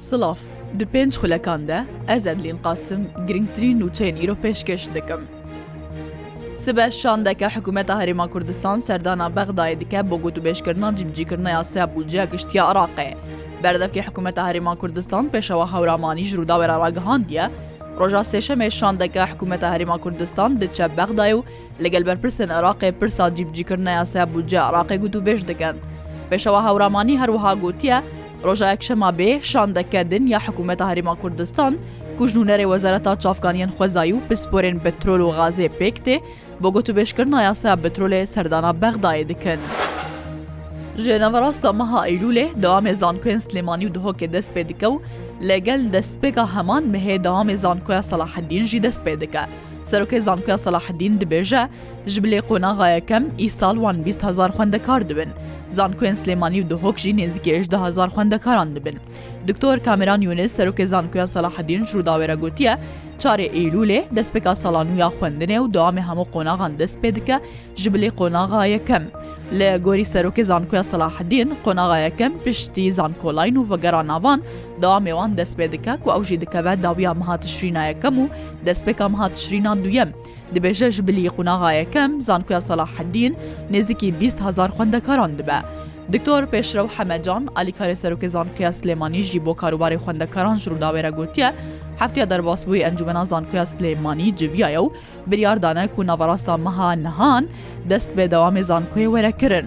Silav. Di pênc xulekan de ez Edlîn Qasim girîngtirîn nûçeyên îro pêşkêş dikim. Sibe şandeke hikûmeta Herêma Kurdistan serdana Bexdayê dike bo gotûbêjkirina cîbicîkirina yaseya bûdceya giştiya Iraqê. Berdevkê hikûmeta Herêma Kurdistan pêşewa Hewramanî ji Rûdawê re ragihandiye, Roja Sêşemê şandeke hikûmeta Herêma Kurdistan diçe Bexdayê û Li gel berpirsên Iraqê pirsa cîbicîkirina yaseya budceya Iraqê gotûbêj dikin. Pêşewa Hewramanî her wiha gotiye, Roja Yekşema bê şandeke din ya Hikûmeta Herêma Kurdistan ku ji nûnerê Wezareta Çavkaniyên Xwezayî û pisporên petrol û gazê pêk tê, bo gotûbêjkirina yaseya petrolê serdana Bexdayê dikin. Ji naverasta meha Eylûlê dewamê zankoyên Silêmanî û Duhokê dest pê dike û li gel destpêka heman mehê dewamê zankoya Selaheddîn jî dest pê dike. Serokê Zankuya Selahedîn dibêje, Ji bilê qonaxa yekem îsal wan bîst hezar xwendekar dibin. Zankuyên Silêmanî û Duhok jî nêzîkî hejdeh hezar xwendekaran dibin. Doktor Kameran Yûnîs serokê Zankuya Selahedîn ji Rûdawê re gotiye, Çarê Eylûlê destpêka sala nû ya xwendinê û dewamê hemû qonaxan dest pê dike, Ji bilî qonaxa yekem. Li gorî serokê Zankoya Selahedîn, qonaxa yekem piştî Zankoline û vegera navan, dewamê wan dest pê dike ku ew jî dikeve dawiya meha Tişrîna yekem û destpêka meha Tişrîna duyem. Dibêje ji bilî qonaxa yekem Zankoya Selahedîn nêzîkî bîst hezar xwendekaran dibe. Diktor Pêşrew Hemecan, alîkarê serokê Zankoya Silêmanî jî bo karûbarê xwendekaran ji Rûdawê re gotiye, Heftya derbasbûyî Encûmena Zankoya Silêmanî civiyaye û Biryar dane ku navarasta meha nihan dest bi dewamê zankoyê were kirin.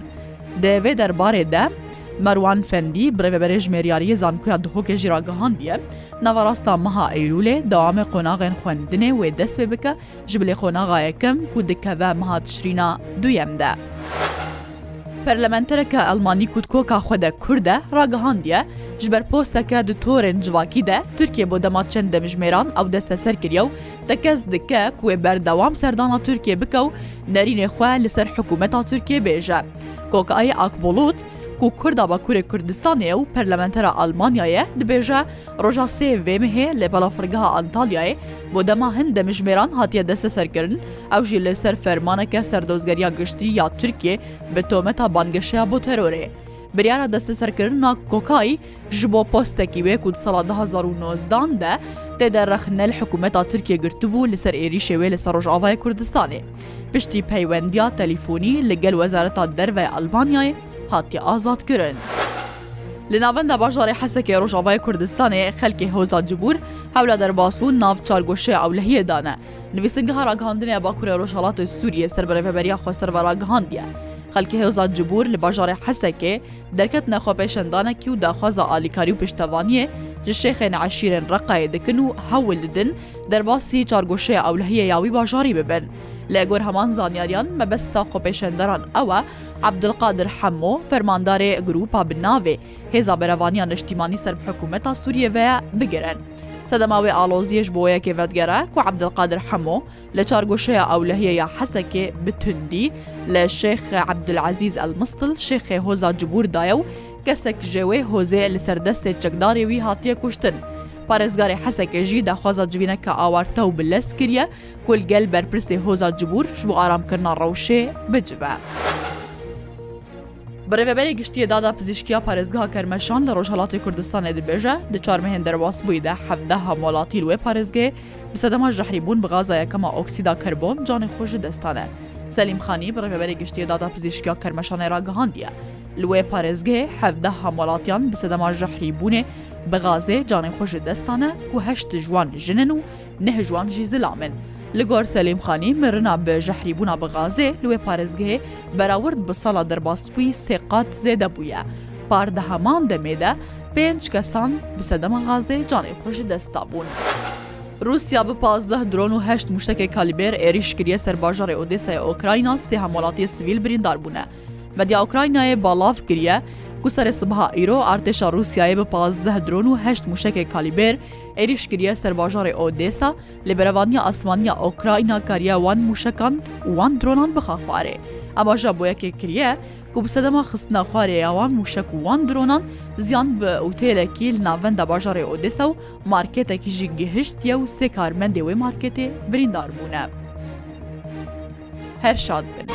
Di vê derbarê de Merwan Fendî, birêveberê jmêriyariyê zankoya Duhokê jî ragihandiye, navarasta meha Eylûlê dewamê qonaxên xwendinê wê dest pê bike ji bilî qonaxa yekim ku dikeve meha Tişrîna duyem de. Perlementereke Elmanî ku di koka xwe de Kurd e, ragihandiye, ji ber posteke di torên civakî de Tirkiye bo dema çend demjimêran ew desteser kiriye û Te kes dike ku wê berdewam serdana Tirkiyê bike û nerînê xwe li ser hikûmeta Tirkiyê bêje. Kokaye Akbulut, ku kurda Bakurê Kurdistanê ye û perlementera Elmanya ye, dibêje, Roja sê vê mehê li balafirgeha Antalyayê bo dema hin demijmêran hatiye desteserkirin, ew jî li ser fermaneke Serdozgeriya Giştî ya Tirkiyê bi tometa bangehşeya bo terorê. Biryara desteserkirina Kokayî, Ji bo postekî wê ku di sala du hezar û nozdan de tê de rexne li hikûmeta Tirkiyê girtibû li ser êrîşê wê li ser Rojavayê Kurdistanê, piştî peywendiya telîfonî li gel Wezareta Derve ya Elmanyayê hatiye azadkirin. Li navenda bajarê Hesekê Rojavayê Kurdistanê xelkê Hoza Cibûr hewla derbasbûn nav çar goşeya ewlehiyê dane. Nivîsingeha ragihandinê ya Bakurê Rojhilatê Sûriyê ser bi rêveberiya Xweser ve ragihandiye, Xelkê Hoza Cibûr li bajarê Hesekê, Derketine xwepêşandanekî û daxwaza alîkarî û piştevaniyê ji şêxên eşîrên Reqayê dikin û hewl didin derbasî çargoşeya ewlehiyê ya wî bajarî bibin. Li gor heman zanyariyan mebesta xwepêşandaran ew e Abdulkadir Hemo fermandarê grûpa bi navê Hêza Berevaniya Niştîmanî ser bi hikûmeta Sûriyê ve ye bigirin. Sedema wê aloziyê ji bo yekê vedigere ku Abdulkadir Hemo, Li çargoşeya ewlehiyê ya Hesekê bi tundî li Şêx Ebdulezîz El Mistil şêxê Hoza Cibûr da ye û kesek ji wê hozê li ser destê çekdarê wî hatiye kuştin. Parêzgarê Hesekê jî daxwaza civîneke awarte û bi lez kiriye ku li gel berpirsê Hoza Cibûr ji bo aramkirina rewşê bicive. Birêveberê Giştî yê Dada Pizîşkiya Parêzgeha Kermeşan li Rojhelatê Kurdistanê dibêje, di çar mehên derbasbûyî de hevdeh hemwelatî li wê parêzgehê bi sedema jehrîbûn bi gaza yekema oksîda kerbon canê xwe ji dest dane. Selîm Xanî birêveberê Giştî yê Dada Pizîşkiya Kermeşanê ragihandiye, li wê parêzgehê hevdeh hemwelatiyan bi sedema jehrîbûnê bi gazê canê xwe ji dest dane ku heşt ji wan jin in û Neh ji wan jî zilam in. Li gor Selîm Xanî mirina bi jehrîbûna bi gazê li wê parêzgehê berawird bi sala derbasbûyî sê qat zêde bûye. Par di heman demê de pênc kesan bi sedema gazê canê xwe ji dest dabûn. Rûsya bi pazdeh dron û heşt mûştekê kalîbêr êrîş kiriye ser bajarê Odesayê Okrayna, sê hemwelatiyê sivîl birîndar bûne. Medya Ukraynayê balav kiriye ku serê sibeha îro artêşa Rûsyayê bi pazdeh dron û heşt mûşekê kalîbêr êrîş kiriye ser bajarê Odêsa, lê berevaniya asmanî ya Ukrayna kariye wan mûşekan û wan dronan bixe xwarê. Ema jî bo yekê kiriye ku bi sedema xistina xwarê ya wan mûşek û wan dronan ziyan bi otêlekî li navenda bajarê Odêsa û markêtekî jî gihiştiye û sê karmendê wê markêtê birîndar bûne. Her şad bin.